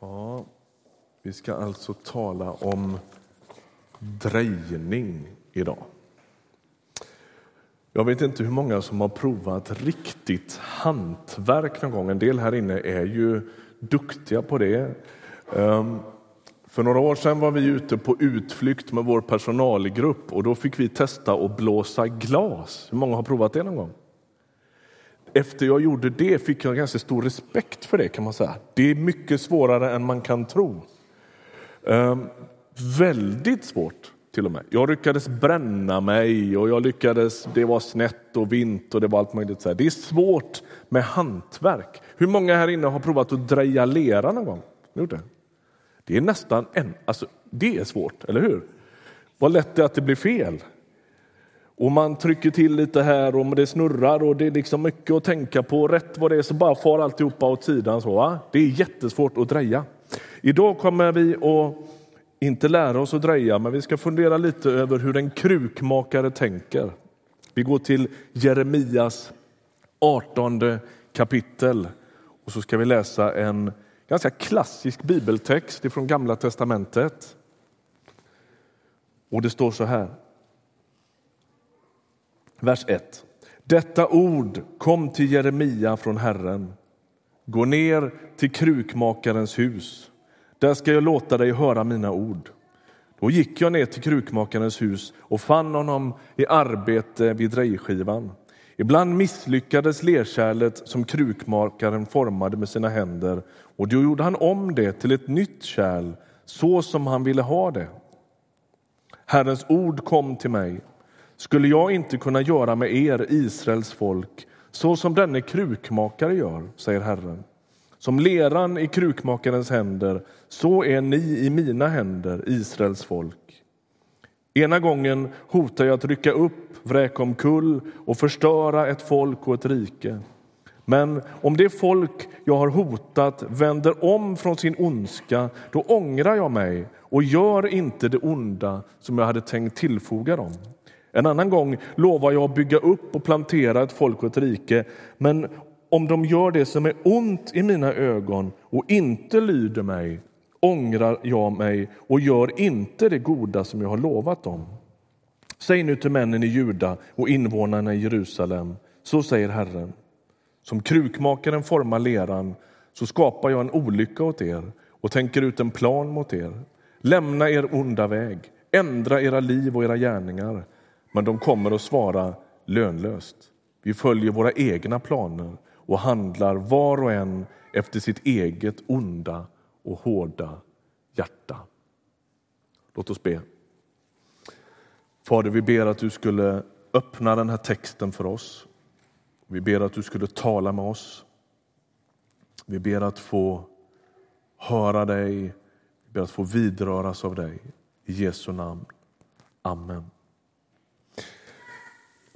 Ja, vi ska alltså tala om drejning idag. Jag vet inte hur många som har provat riktigt hantverk någon gång. En del här inne är ju duktiga på det. Ehm, för några år sedan var vi ute på utflykt med vår personalgrupp och då fick vi testa att blåsa glas. Hur många har provat det någon gång? Efter jag gjorde det fick jag ganska stor respekt för det kan man säga. Det är mycket svårare än man kan tro. Ehm, väldigt svårt till och med. Jag lyckades bränna mig och jag lyckades, det var snett och vint och det var allt möjligt. Det är svårt med hantverk. Hur många här inne har provat att dreja lera någon gång? Det? det är nästan en, alltså det är svårt, eller hur? Vad lätt det är att det blir fel. Och man trycker till lite här och det snurrar och det är liksom mycket att tänka på. Rätt vad det är så bara far alltihopa åt sidan. Så, va? Det är jättesvårt att dreja. Idag kommer vi att inte lära oss att dreja, men vi ska fundera lite över hur en krukmakare tänker. Vi går till Jeremias 18 kapitel och så ska vi läsa en ganska klassisk bibeltext från Gamla testamentet. Och det står så här. Vers 1. Detta ord kom till Jeremia från Herren. Gå ner till krukmakarens hus. Där ska jag låta dig höra mina ord. Då gick jag ner till krukmakarens hus och fann honom i arbete vid drejskivan. Ibland misslyckades lerkärlet som krukmakaren formade med sina händer och då gjorde han om det till ett nytt kärl så som han ville ha det. Herrens ord kom till mig skulle jag inte kunna göra med er, Israels folk, så som denne krukmakare gör, säger Herren. Som leran i krukmakarens händer, så är ni i mina händer, Israels folk. Ena gången hotar jag att rycka upp, vräka omkull och förstöra ett folk och ett rike. Men om det folk jag har hotat vänder om från sin ondska, då ångrar jag mig och gör inte det onda som jag hade tänkt tillfoga dem. En annan gång lovar jag att bygga upp och plantera ett folk och ett rike. Men om de gör det som är ont i mina ögon och inte lyder mig ångrar jag mig och gör inte det goda som jag har lovat dem. Säg nu till männen i Juda och invånarna i Jerusalem, så säger Herren. Som krukmakaren formar leran så skapar jag en olycka åt er och tänker ut en plan mot er. Lämna er onda väg, ändra era liv och era gärningar men de kommer att svara lönlöst. Vi följer våra egna planer och handlar var och en efter sitt eget onda och hårda hjärta. Låt oss be. Fader, vi ber att du skulle öppna den här texten för oss. Vi ber att du skulle tala med oss. Vi ber att få höra dig, vi ber att få vidröras av dig. I Jesu namn. Amen.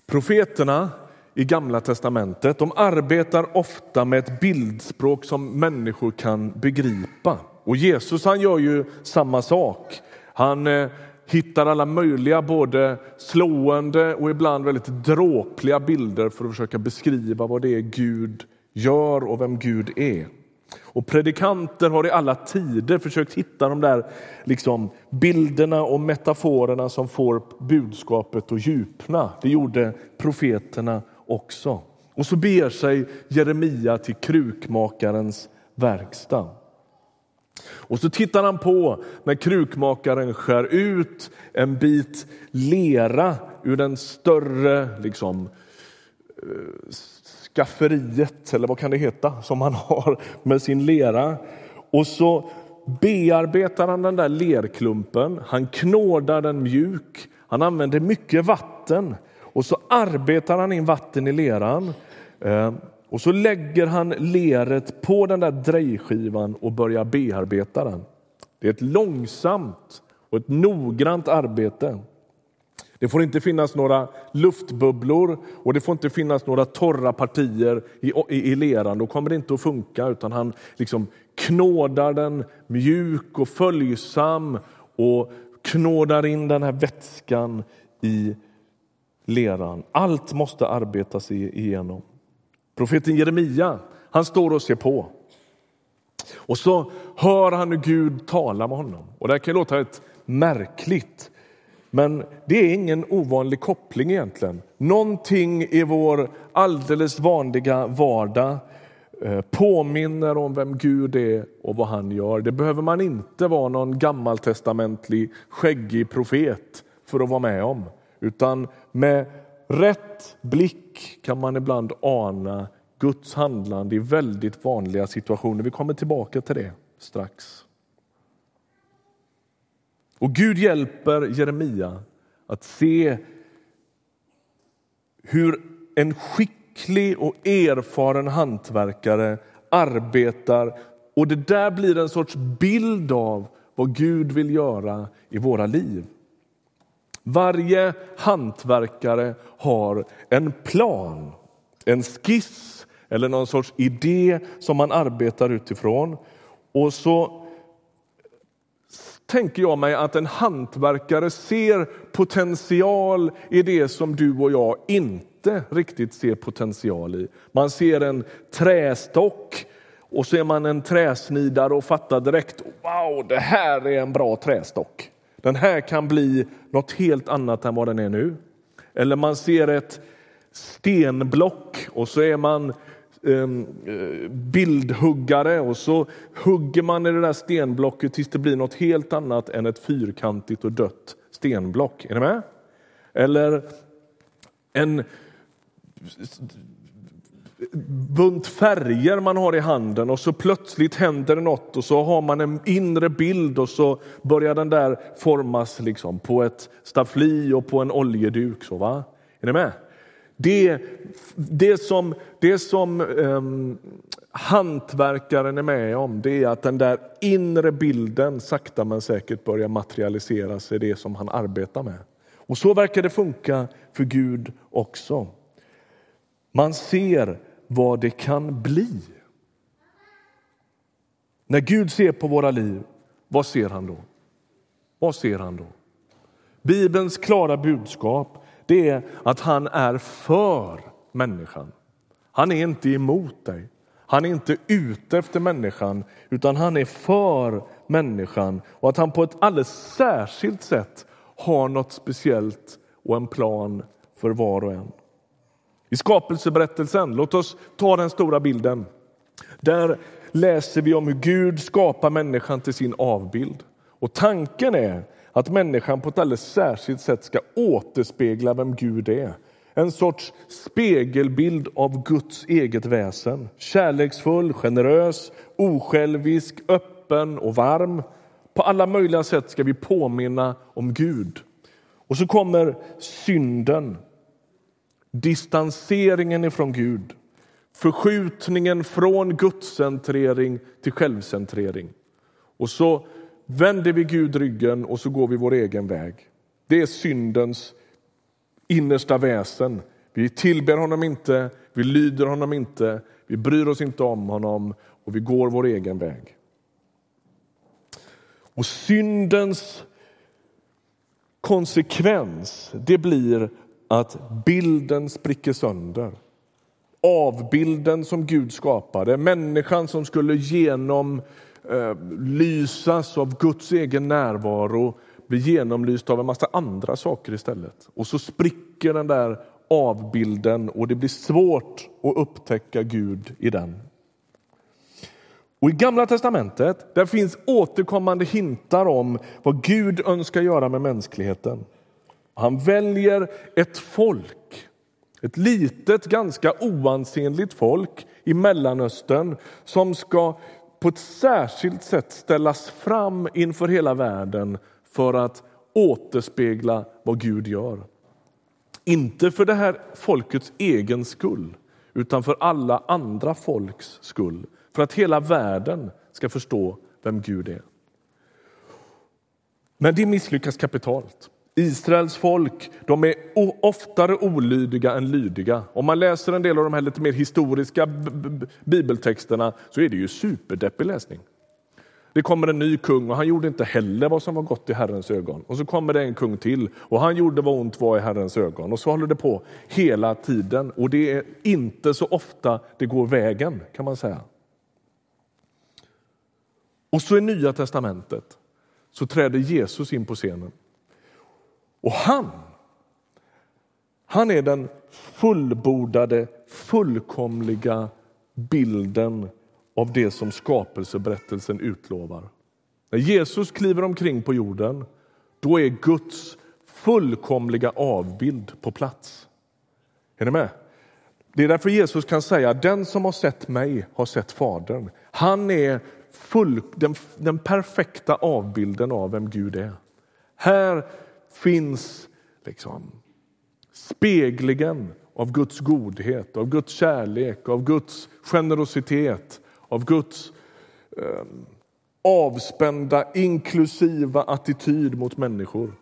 Profeterna i Gamla testamentet de arbetar ofta med ett bildspråk som människor kan begripa. Och Jesus han gör ju samma sak. Han eh, hittar alla möjliga, både slående och ibland väldigt dråpliga bilder för att försöka beskriva vad det är Gud gör och vem Gud är. Och predikanter har i alla tider försökt hitta de där liksom, bilderna och metaforerna som får budskapet att djupna. Det gjorde profeterna också. Och så beger sig Jeremia till krukmakarens verkstad. Och så tittar han på när krukmakaren skär ut en bit lera ur den större liksom, eh, skafferiet, eller vad kan det heta, som han har med sin lera. Och så bearbetar han den där lerklumpen, han knådar den mjuk, han använder mycket vatten och så arbetar han in vatten i leran. Eh, och så lägger han leret på den där drejskivan och börjar bearbeta den. Det är ett långsamt och ett noggrant arbete. Det får inte finnas några luftbubblor och det får inte finnas några torra partier i, i, i leran. Då kommer det inte att funka. Utan han liksom knådar den mjuk och följsam och knådar in den här vätskan i leran. Allt måste arbetas igenom. Profeten Jeremia han står och ser på. Och så hör han hur Gud talar med honom. Och Det kan låta ett märkligt, men det är ingen ovanlig koppling egentligen. Någonting i vår alldeles vanliga vardag eh, påminner om vem Gud är och vad han gör. Det behöver man inte vara någon gammaltestamentlig skäggig profet för att vara med om, utan med rätt blick kan man ibland ana Guds handlande i väldigt vanliga situationer. Vi kommer tillbaka till det strax. Och Gud hjälper Jeremia att se hur en skicklig och erfaren hantverkare arbetar och det där blir en sorts bild av vad Gud vill göra i våra liv. Varje hantverkare har en plan, en skiss eller någon sorts idé som man arbetar utifrån. Och så tänker jag mig att en hantverkare ser potential i det som du och jag inte riktigt ser potential i. Man ser en trästock och så är man en träsnidare och fattar direkt wow, det här är en bra trästock. Den här kan bli något helt annat än vad den är nu. Eller man ser ett stenblock och så är man Ehm, eh, bildhuggare och så hugger man i det där stenblocket tills det blir något helt annat än ett fyrkantigt och dött stenblock. Är ni med? Eller en bunt färger man har i handen och så plötsligt händer det något och så har man en inre bild och så börjar den där formas liksom på ett staffli och på en oljeduk. Så, va? Är ni med? Det, det som, det som um, hantverkaren är med om det är att den där inre bilden sakta men säkert börjar materialiseras i det som han arbetar med. Och så verkar det funka för Gud också. Man ser vad det kan bli. När Gud ser på våra liv, vad ser han då? Vad ser han då? Bibelns klara budskap det är att han är för människan. Han är inte emot dig. Han är inte ute efter människan, utan han är för människan och att han på ett alldeles särskilt sätt har något speciellt och en plan för var och en. I skapelseberättelsen, låt oss ta den stora bilden. Där läser vi om hur Gud skapar människan till sin avbild. Och tanken är att människan på ett alldeles särskilt sätt ska återspegla vem Gud är. En sorts spegelbild av Guds eget väsen. Kärleksfull, generös, osjälvisk, öppen och varm. På alla möjliga sätt ska vi påminna om Gud. Och så kommer synden distanseringen ifrån Gud, förskjutningen från gudscentrering till självcentrering. Och så vänder vi Gud ryggen och så går vi vår egen väg. Det är syndens innersta väsen. Vi tillber honom inte, vi lyder honom inte, vi bryr oss inte om honom och vi går vår egen väg. Och syndens konsekvens det blir att bilden spricker sönder. Avbilden som Gud skapade, människan som skulle genom Eh, lysas av Guds egen närvaro blir genomlyst av en massa andra saker istället. Och så spricker den där avbilden och det blir svårt att upptäcka Gud i den. Och I Gamla testamentet där finns återkommande hintar om vad Gud önskar göra med mänskligheten. Han väljer ett folk, ett litet, ganska oansenligt folk i Mellanöstern som ska på ett särskilt sätt ställas fram inför hela världen för att återspegla vad Gud gör. Inte för det här folkets egen skull, utan för alla andra folks skull. För att hela världen ska förstå vem Gud är. Men det misslyckas kapitalt. Israels folk de är oftare olydiga än lydiga. Om man läser en del av de här lite mer historiska bibeltexterna så är det ju superdeppig läsning. Det kommer en ny kung och han gjorde inte heller vad som var gott i Herrens ögon. Och så kommer det en kung till och han gjorde vad ont var i Herrens ögon. Och så håller det på hela tiden och det är inte så ofta det går vägen kan man säga. Och så i Nya testamentet så träder Jesus in på scenen. Och han, han är den fullbordade, fullkomliga bilden av det som skapelseberättelsen utlovar. När Jesus kliver omkring på jorden, då är Guds fullkomliga avbild på plats. Är ni med? Det är därför Jesus kan säga den som har sett mig har sett Fadern. Han är full, den, den perfekta avbilden av vem Gud är. Här finns liksom speglingen av Guds godhet, av Guds kärlek, av Guds generositet, av Guds eh, avspända, inklusiva attityd mot människor.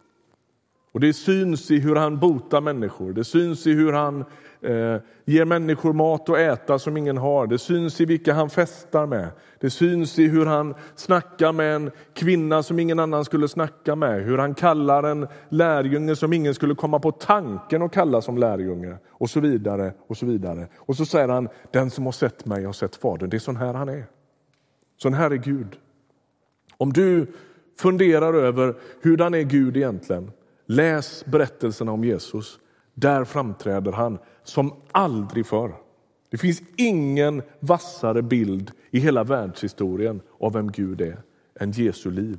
Och Det syns i hur han botar människor, det syns i hur han eh, ger människor mat att äta som ingen har. Det syns i vilka han festar med. Det syns i hur han snackar med en kvinna som ingen annan skulle snacka med. Hur han kallar en lärjunge som ingen skulle komma på tanken att kalla som lärjunge. Och så vidare. Och så vidare. Och så säger han, den som har sett mig har sett Fadern. Det är sån här han är. Sån här är Gud. Om du funderar över hur är Gud egentligen, läs berättelserna om Jesus. Där framträder han som aldrig förr. Det finns ingen vassare bild i hela världshistorien av vem Gud är än Jesu liv.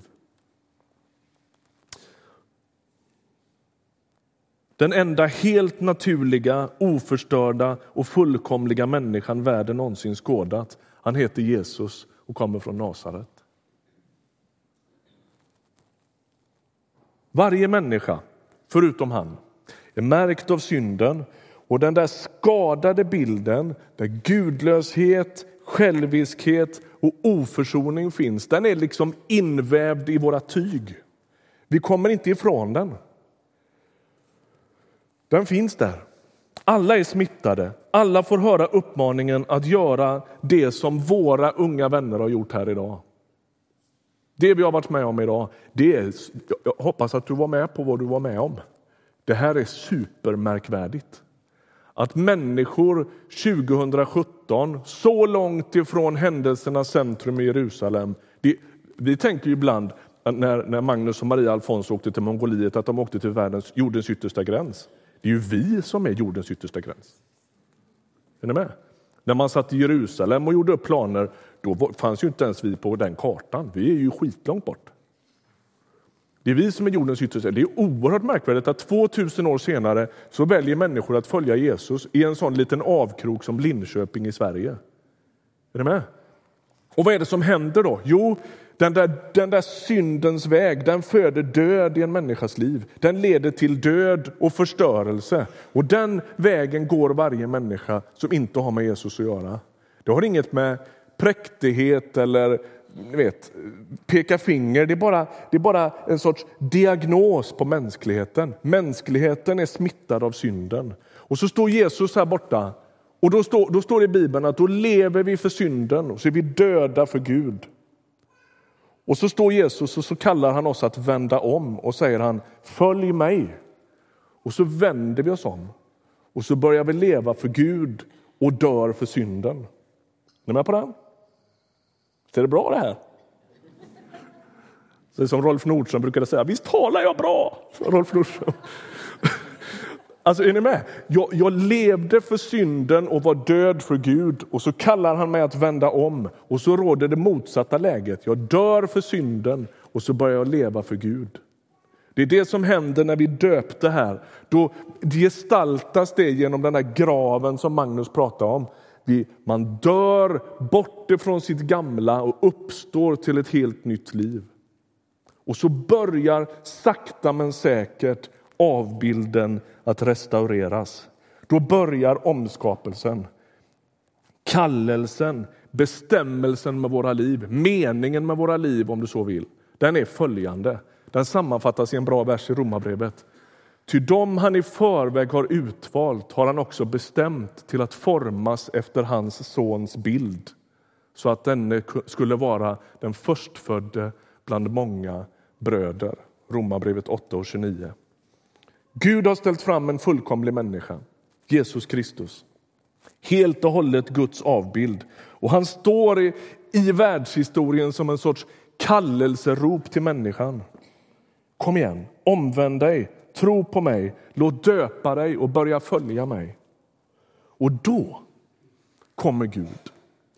Den enda helt naturliga, oförstörda och fullkomliga människan världen någonsin skådat. Han heter Jesus och kommer från Nasaret. Varje människa, förutom han, är märkt av synden och den där skadade bilden där gudlöshet, själviskhet och oförsoning finns, den är liksom invävd i våra tyg. Vi kommer inte ifrån den. Den finns där. Alla är smittade. Alla får höra uppmaningen att göra det som våra unga vänner har gjort här idag. Det vi har varit med om idag, det är, jag hoppas att du var med på vad du var med om. Det här är supermärkvärdigt. Att människor 2017, så långt ifrån händelsernas centrum i Jerusalem... Det, vi tänker ibland när, när Magnus och Maria Alfons åkte till Mongoliet att de åkte till världens, jordens yttersta gräns. Det är ju vi som är jordens yttersta gräns. Är ni med? När man satt i Jerusalem och gjorde upp planer, då fanns ju inte ens vi på den kartan. Vi är ju skitlångt bort. Det är vi som är jordens yttersta. Det är oerhört märkvärdigt att 2000 år senare så väljer människor att följa Jesus i en sån liten avkrok som Linköping i Sverige. Är ni med? Och vad är det som händer då? Jo, den där, den där syndens väg den föder död i en människas liv. Den leder till död och förstörelse. Och den vägen går varje människa som inte har med Jesus att göra. Det har inget med präktighet eller ni vet, peka finger. Det är, bara, det är bara en sorts diagnos på mänskligheten. Mänskligheten är smittad av synden. Och så står Jesus här borta och då står, då står det i Bibeln att då lever vi för synden och så är vi döda för Gud. Och så står Jesus och så kallar han oss att vända om och säger han följ mig. Och så vänder vi oss om och så börjar vi leva för Gud och dör för synden. Är ni med på det? Visst är det bra det här? Så som Rolf Nordström brukade säga, visst talar jag bra? Rolf Nordström. Alltså, är ni med? Jag, jag, levde för synden och var död för Gud och så kallar han mig att vända om och så råder det motsatta läget. Jag dör för synden och så börjar jag leva för Gud. Det är det som händer när vi döpte här. Då gestaltas det genom den här graven som Magnus pratade om. Vi, man dör bort ifrån sitt gamla och uppstår till ett helt nytt liv. Och så börjar sakta men säkert avbilden att restaureras. Då börjar omskapelsen. Kallelsen, bestämmelsen med våra liv, meningen med våra liv om du så vill. Den är följande. Den sammanfattas i en bra vers i Romarbrevet. Ty dem han i förväg har utvalt har han också bestämt till att formas efter hans sons bild så att denne skulle vara den förstfödde bland många bröder. Romarbrevet 8 och 29. Gud har ställt fram en fullkomlig människa, Jesus Kristus. Helt och hållet Guds avbild. Och han står i, i världshistorien som en sorts kallelserop till människan. Kom igen, omvänd dig, tro på mig, låt döpa dig och börja följa mig. Och då kommer Gud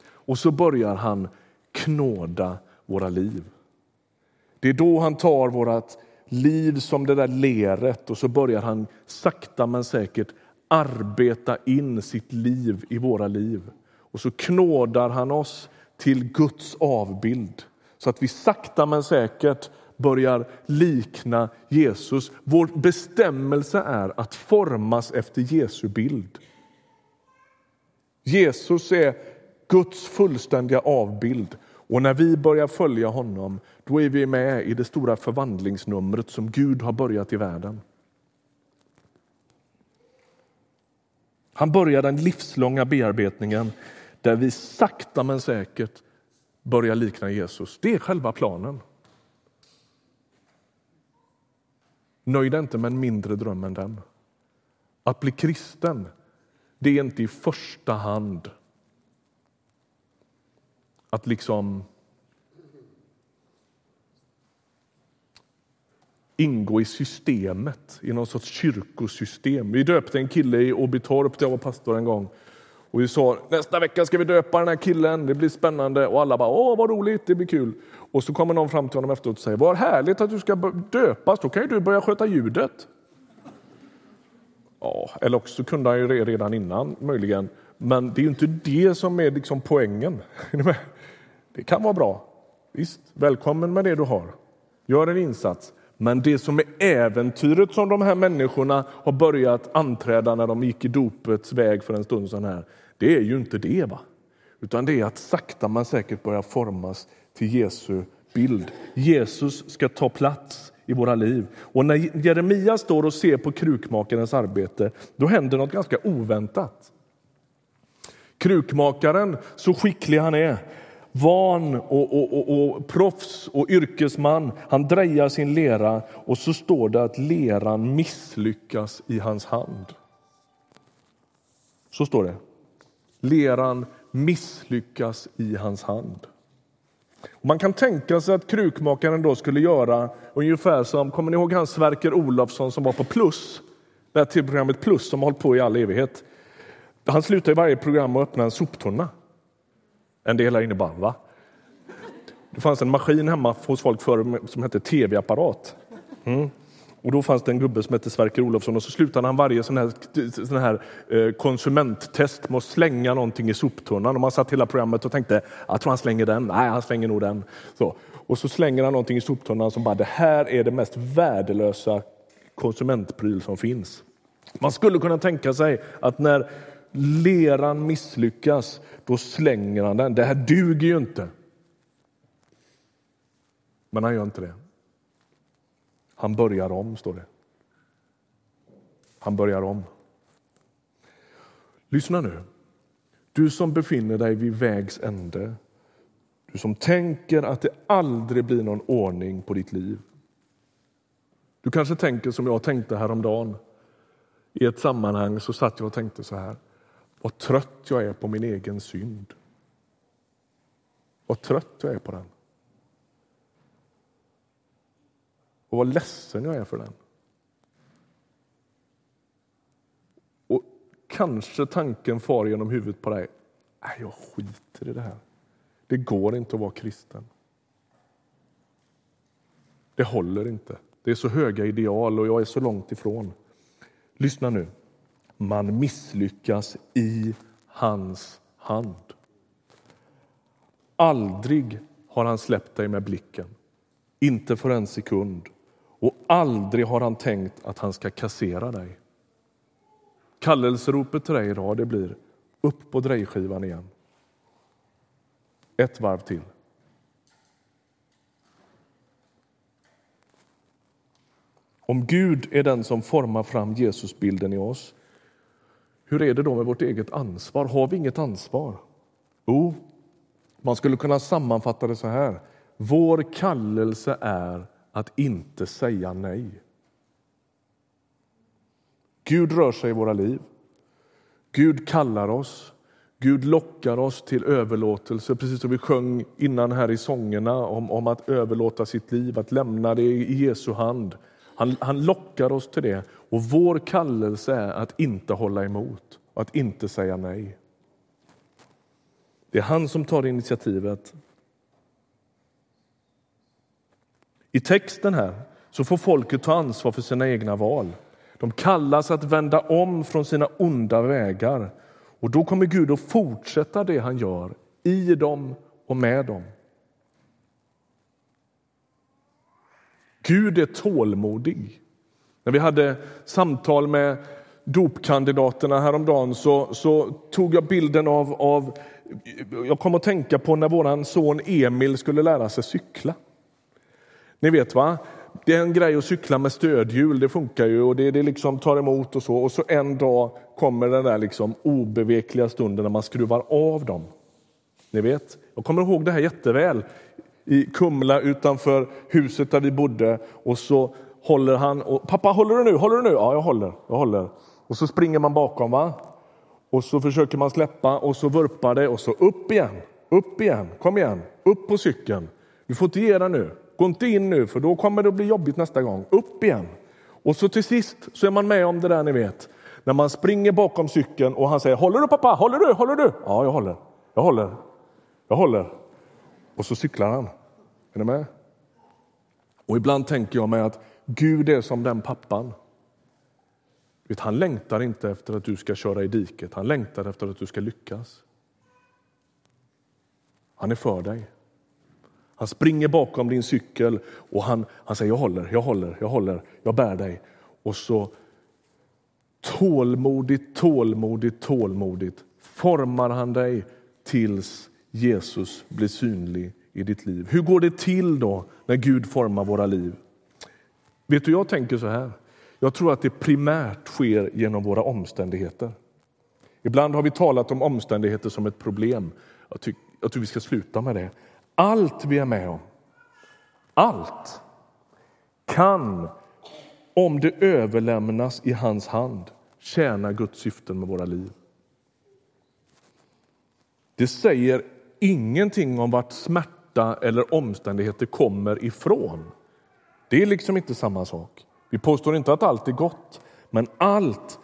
och så börjar han knåda våra liv. Det är då han tar vårt liv som det där leret och så börjar han sakta men säkert arbeta in sitt liv i våra liv. Och så knådar han oss till Guds avbild så att vi sakta men säkert börjar likna Jesus. Vår bestämmelse är att formas efter Jesu bild. Jesus är Guds fullständiga avbild. Och när vi börjar följa honom, då är vi med i det stora förvandlingsnumret som Gud har börjat i världen. Han börjar den livslånga bearbetningen där vi sakta men säkert börjar likna Jesus. Det är själva planen. Nöj dig inte med en mindre dröm än den. Att bli kristen, det är inte i första hand att liksom ingå i systemet, i någon sorts kyrkosystem. Vi döpte en kille i Åbytorp där jag var pastor en gång. Och vi sa nästa vecka ska vi döpa den här killen, det blir spännande. Och alla bara åh vad roligt, det blir kul. Och så kommer någon fram till honom efteråt och säger vad härligt att du ska döpas, då kan ju du börja sköta ljudet. Ja, eller också kunde han ju redan innan möjligen. Men det är ju inte det som är liksom poängen. Det kan vara bra. Visst, välkommen med det du har. Gör en insats. Men det som är äventyret som de här människorna har börjat anträda när de gick i dopets väg för en stund sedan här, det är ju inte det. va? Utan det är att sakta men säkert börja formas till Jesu bild. Jesus ska ta plats i våra liv. Och när Jeremia står och ser på krukmakarens arbete, då händer något ganska oväntat. Krukmakaren, så skicklig han är, van och, och, och, och proffs och yrkesman. Han drejar sin lera och så står det att leran misslyckas i hans hand. Så står det. Leran misslyckas i hans hand. Man kan tänka sig att krukmakaren då skulle göra ungefär som, kommer ni ihåg han Sverker Olofsson som var på Plus? Det här tv-programmet Plus som har hållit på i all evighet. Han slutar i varje program med att öppna en soptunna. En del här inne bara, va? Det fanns en maskin hemma hos folk förr som hette tv-apparat. Mm. Och då fanns det en gubbe som hette Sverker Olofsson och så slutade han varje sån här, sån här eh, konsumenttest med att slänga någonting i soptunnan. Och man satt hela programmet och tänkte, jag tror han slänger den. Nej, han slänger nog den. Så. Och så slänger han någonting i soptunnan som bara, det här är det mest värdelösa konsumentpryl som finns. Man skulle kunna tänka sig att när leran misslyckas, då slänger han den. Det här duger ju inte. Men han gör inte det. Han börjar om, står det. Han börjar om. Lyssna nu. Du som befinner dig vid vägs ände. Du som tänker att det aldrig blir någon ordning på ditt liv. Du kanske tänker som jag tänkte häromdagen. I ett sammanhang så satt jag och tänkte så här. Vad trött jag är på min egen synd. Vad trött jag är på den. Och vad ledsen jag är för den. Och kanske tanken far genom huvudet på dig. Nej, jag skiter i det här. Det går inte att vara kristen. Det håller inte. Det är så höga ideal och jag är så långt ifrån. Lyssna nu. Man misslyckas i hans hand. Aldrig har han släppt dig med blicken, inte för en sekund. Och aldrig har han tänkt att han ska kassera dig. Kallelseropet till dig idag det blir upp på drejskivan igen. Ett varv till. Om Gud är den som formar fram Jesusbilden i oss, hur är det då med vårt eget ansvar? Har vi inget ansvar? Jo, man skulle kunna sammanfatta det så här. Vår kallelse är att inte säga nej. Gud rör sig i våra liv. Gud kallar oss. Gud lockar oss till överlåtelse, precis som vi sjöng innan här i sångerna om, om att överlåta sitt liv, att lämna det i Jesu hand. Han, han lockar oss till det och vår kallelse är att inte hålla emot, att inte säga nej. Det är han som tar initiativet. I texten här så får folket ta ansvar för sina egna val. De kallas att vända om från sina onda vägar och då kommer Gud att fortsätta det han gör i dem och med dem. Gud är tålmodig. När vi hade samtal med dopkandidaterna häromdagen så, så tog jag bilden av, av... Jag kom att tänka på när vår son Emil skulle lära sig cykla. Ni vet va? Det är en grej att cykla med stödhjul, det funkar ju och det, det liksom tar emot och så. Och så en dag kommer den där liksom obevekliga stunden när man skruvar av dem. Ni vet, jag kommer ihåg det här jätteväl. I Kumla utanför huset där vi bodde och så håller han och pappa håller du nu, håller du nu? Ja, jag håller, jag håller. Och så springer man bakom va? Och så försöker man släppa och så vurpar det och så upp igen, upp igen, kom igen, upp på cykeln. Du får inte ge dig nu. Gå inte in nu, för då kommer det att bli jobbigt nästa gång. Upp igen. Och så till sist så är man med om det där ni vet. När man springer bakom cykeln och han säger Håller du pappa? Håller du? Håller du? Ja, jag håller. Jag håller. Jag håller. Och så cyklar han. Är ni med? Och ibland tänker jag mig att Gud är som den pappan. Han längtar inte efter att du ska köra i diket, han längtar efter att du ska lyckas. Han är för dig. Han springer bakom din cykel och han, han säger jag håller, jag håller, jag håller, jag bär dig. Och så tålmodigt, tålmodigt, tålmodigt formar han dig tills Jesus blir synlig i ditt liv. Hur går det till då när Gud formar våra liv? Vet du, jag tänker så här. Jag tror att det primärt sker genom våra omständigheter. Ibland har vi talat om omständigheter som ett problem. Jag, tycker, jag tror vi ska sluta med det. Allt vi är med om, allt kan, om det överlämnas i hans hand, tjäna Guds syften med våra liv. Det säger ingenting om vart smärta eller omständigheter kommer ifrån. Det är liksom inte samma sak. Vi påstår inte att allt är gott, men allt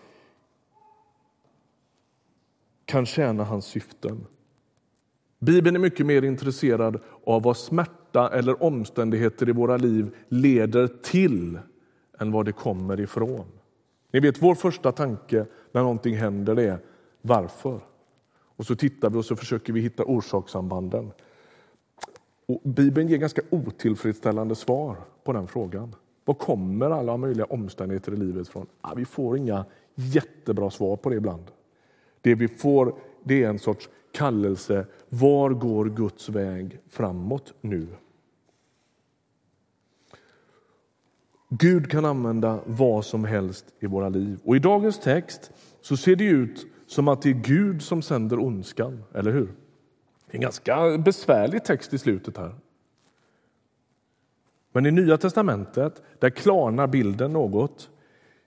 kan tjäna hans syften. Bibeln är mycket mer intresserad av vad smärta eller omständigheter i våra liv leder till än vad det kommer ifrån. Ni vet, vår första tanke när någonting händer är varför? Och så tittar vi och så försöker vi hitta orsakssambanden. Och Bibeln ger ganska otillfredsställande svar på den frågan. Var kommer alla möjliga omständigheter i livet från? Ja, vi får inga jättebra svar på det ibland. Det vi får det är en sorts kallelse. Var går Guds väg framåt nu? Gud kan använda vad som helst i våra liv. Och I dagens text så ser det ut som att det är Gud som sänder ondskan, eller hur? Det är en ganska besvärlig text i slutet här. Men i Nya testamentet där klarnar bilden något.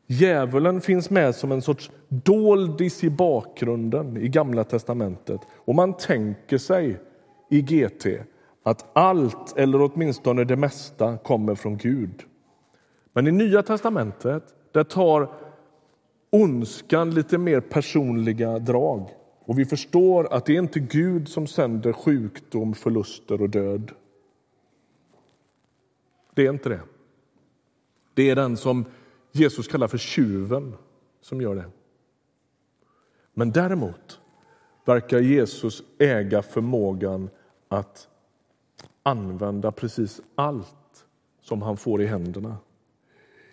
Djävulen finns med som en sorts doldis i bakgrunden i Gamla testamentet. Och man tänker sig i GT att allt, eller åtminstone det mesta, kommer från Gud. Men i Nya testamentet där tar ondskan lite mer personliga drag. Och vi förstår att det är inte Gud som sänder sjukdom, förluster och död. Det är inte det. Det är den som Jesus kallar för tjuven som gör det. Men däremot verkar Jesus äga förmågan att använda precis allt som han får i händerna.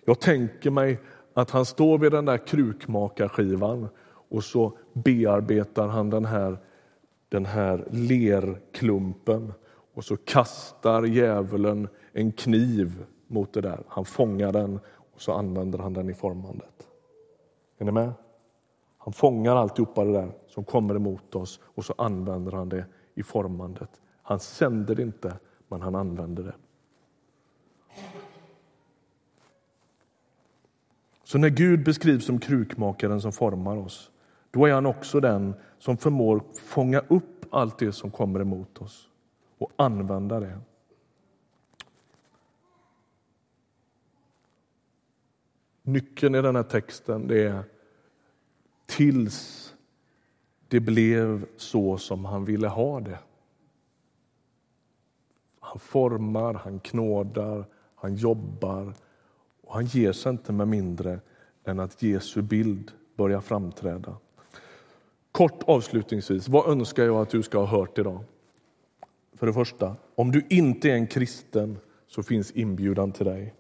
Jag tänker mig att han står vid den där krukmakarskivan och så bearbetar han den här, den här lerklumpen och så kastar djävulen en kniv mot det där. Han fångar den så använder han den i formandet. Är ni med? Han fångar alltihopa det där som kommer emot oss och så använder han det i formandet. Han sänder det inte, men han använder det. Så när Gud beskrivs som krukmakaren som formar oss, då är han också den som förmår fånga upp allt det som kommer emot oss och använda det. Nyckeln i den här texten det är tills det blev så som han ville ha det. Han formar, han knådar, han jobbar och han ger sig inte med mindre än att Jesu bild börjar framträda. Kort avslutningsvis, vad önskar jag att du ska ha hört idag? För det första, om du inte är en kristen så finns inbjudan till dig.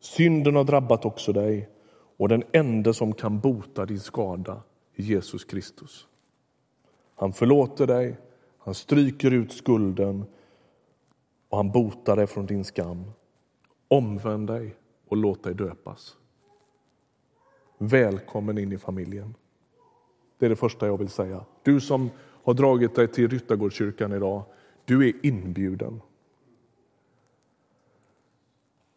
Synden har drabbat också dig och den enda som kan bota din skada är Jesus Kristus. Han förlåter dig, han stryker ut skulden och han botar dig från din skam. Omvänd dig och låt dig döpas. Välkommen in i familjen. Det är det första jag vill säga. Du som har dragit dig till Ryttargårdskyrkan idag, du är inbjuden.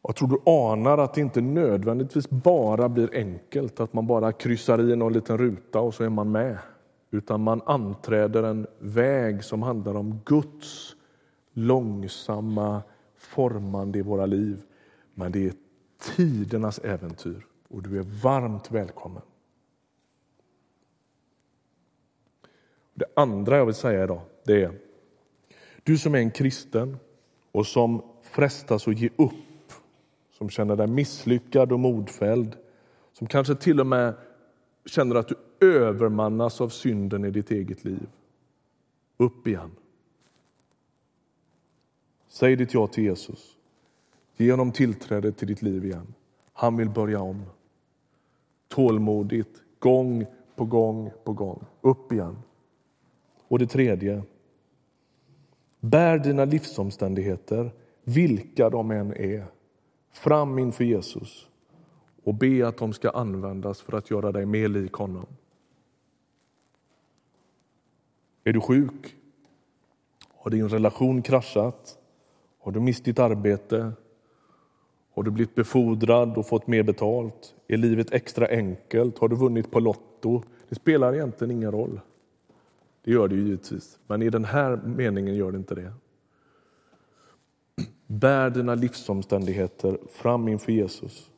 Jag tror du anar att det inte nödvändigtvis bara blir enkelt, att man bara kryssar i någon liten ruta och så är man med. Utan man anträder en väg som handlar om Guds långsamma formande i våra liv. Men det är tidernas äventyr och du är varmt välkommen. Det andra jag vill säga idag det är du som är en kristen och som frestas att ge upp, som känner dig misslyckad och modfälld, som kanske till och med känner att du övermannas av synden i ditt eget liv. Upp igen. Säg ditt ja till Jesus. Ge honom tillträde till ditt liv igen. Han vill börja om. Tålmodigt, gång på gång på gång. Upp igen. Och det tredje. Bär dina livsomständigheter, vilka de än är, fram inför Jesus och be att de ska användas för att göra dig mer lik honom. Är du sjuk? Har din relation kraschat? Har du mist ditt arbete? Har du blivit befordrad och fått mer betalt? Är livet extra enkelt? Har du vunnit på Lotto? Det spelar egentligen ingen roll. Det gör det ju givetvis, men i den här meningen gör det inte det. Bär dina livsomständigheter fram inför Jesus.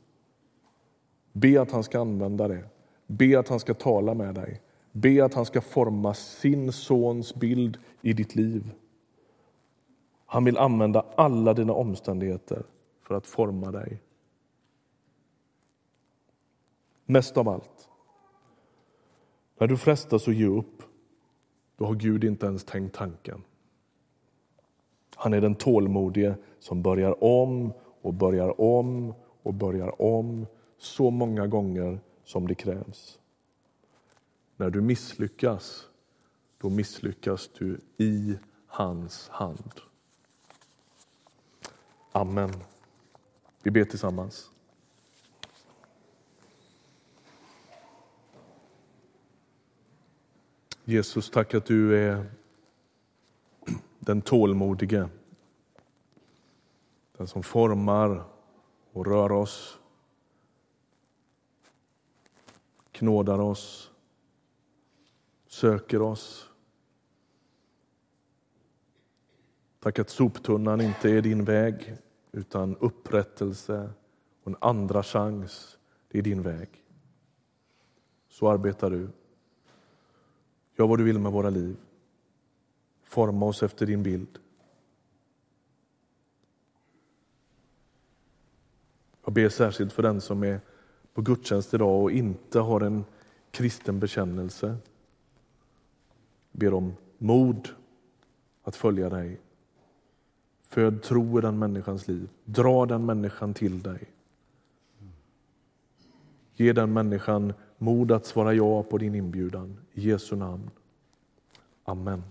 Be att han ska använda det. Be att han ska tala med dig. Be att han ska forma sin sons bild i ditt liv. Han vill använda alla dina omständigheter för att forma dig. Mest av allt, när du frestas att ge upp, då har Gud inte ens tänkt tanken. Han är den tålmodige som börjar om och börjar om och börjar om så många gånger som det krävs. När du misslyckas, då misslyckas du i hans hand. Amen. Vi ber tillsammans. Jesus, tack att du är den tålmodige. Den som formar och rör oss, knådar oss, söker oss. Tack att soptunnan inte är din väg, utan upprättelse och en andra chans, det är din väg. Så arbetar du. Gör vad du vill med våra liv. Forma oss efter din bild. Jag ber särskilt för den som är på gudstjänst idag och inte har en kristen bekännelse. Jag ber om mod att följa dig. Föd tro i den människans liv. Dra den människan till dig. Ge den människan mod att svara ja på din inbjudan. I Jesu namn. Amen.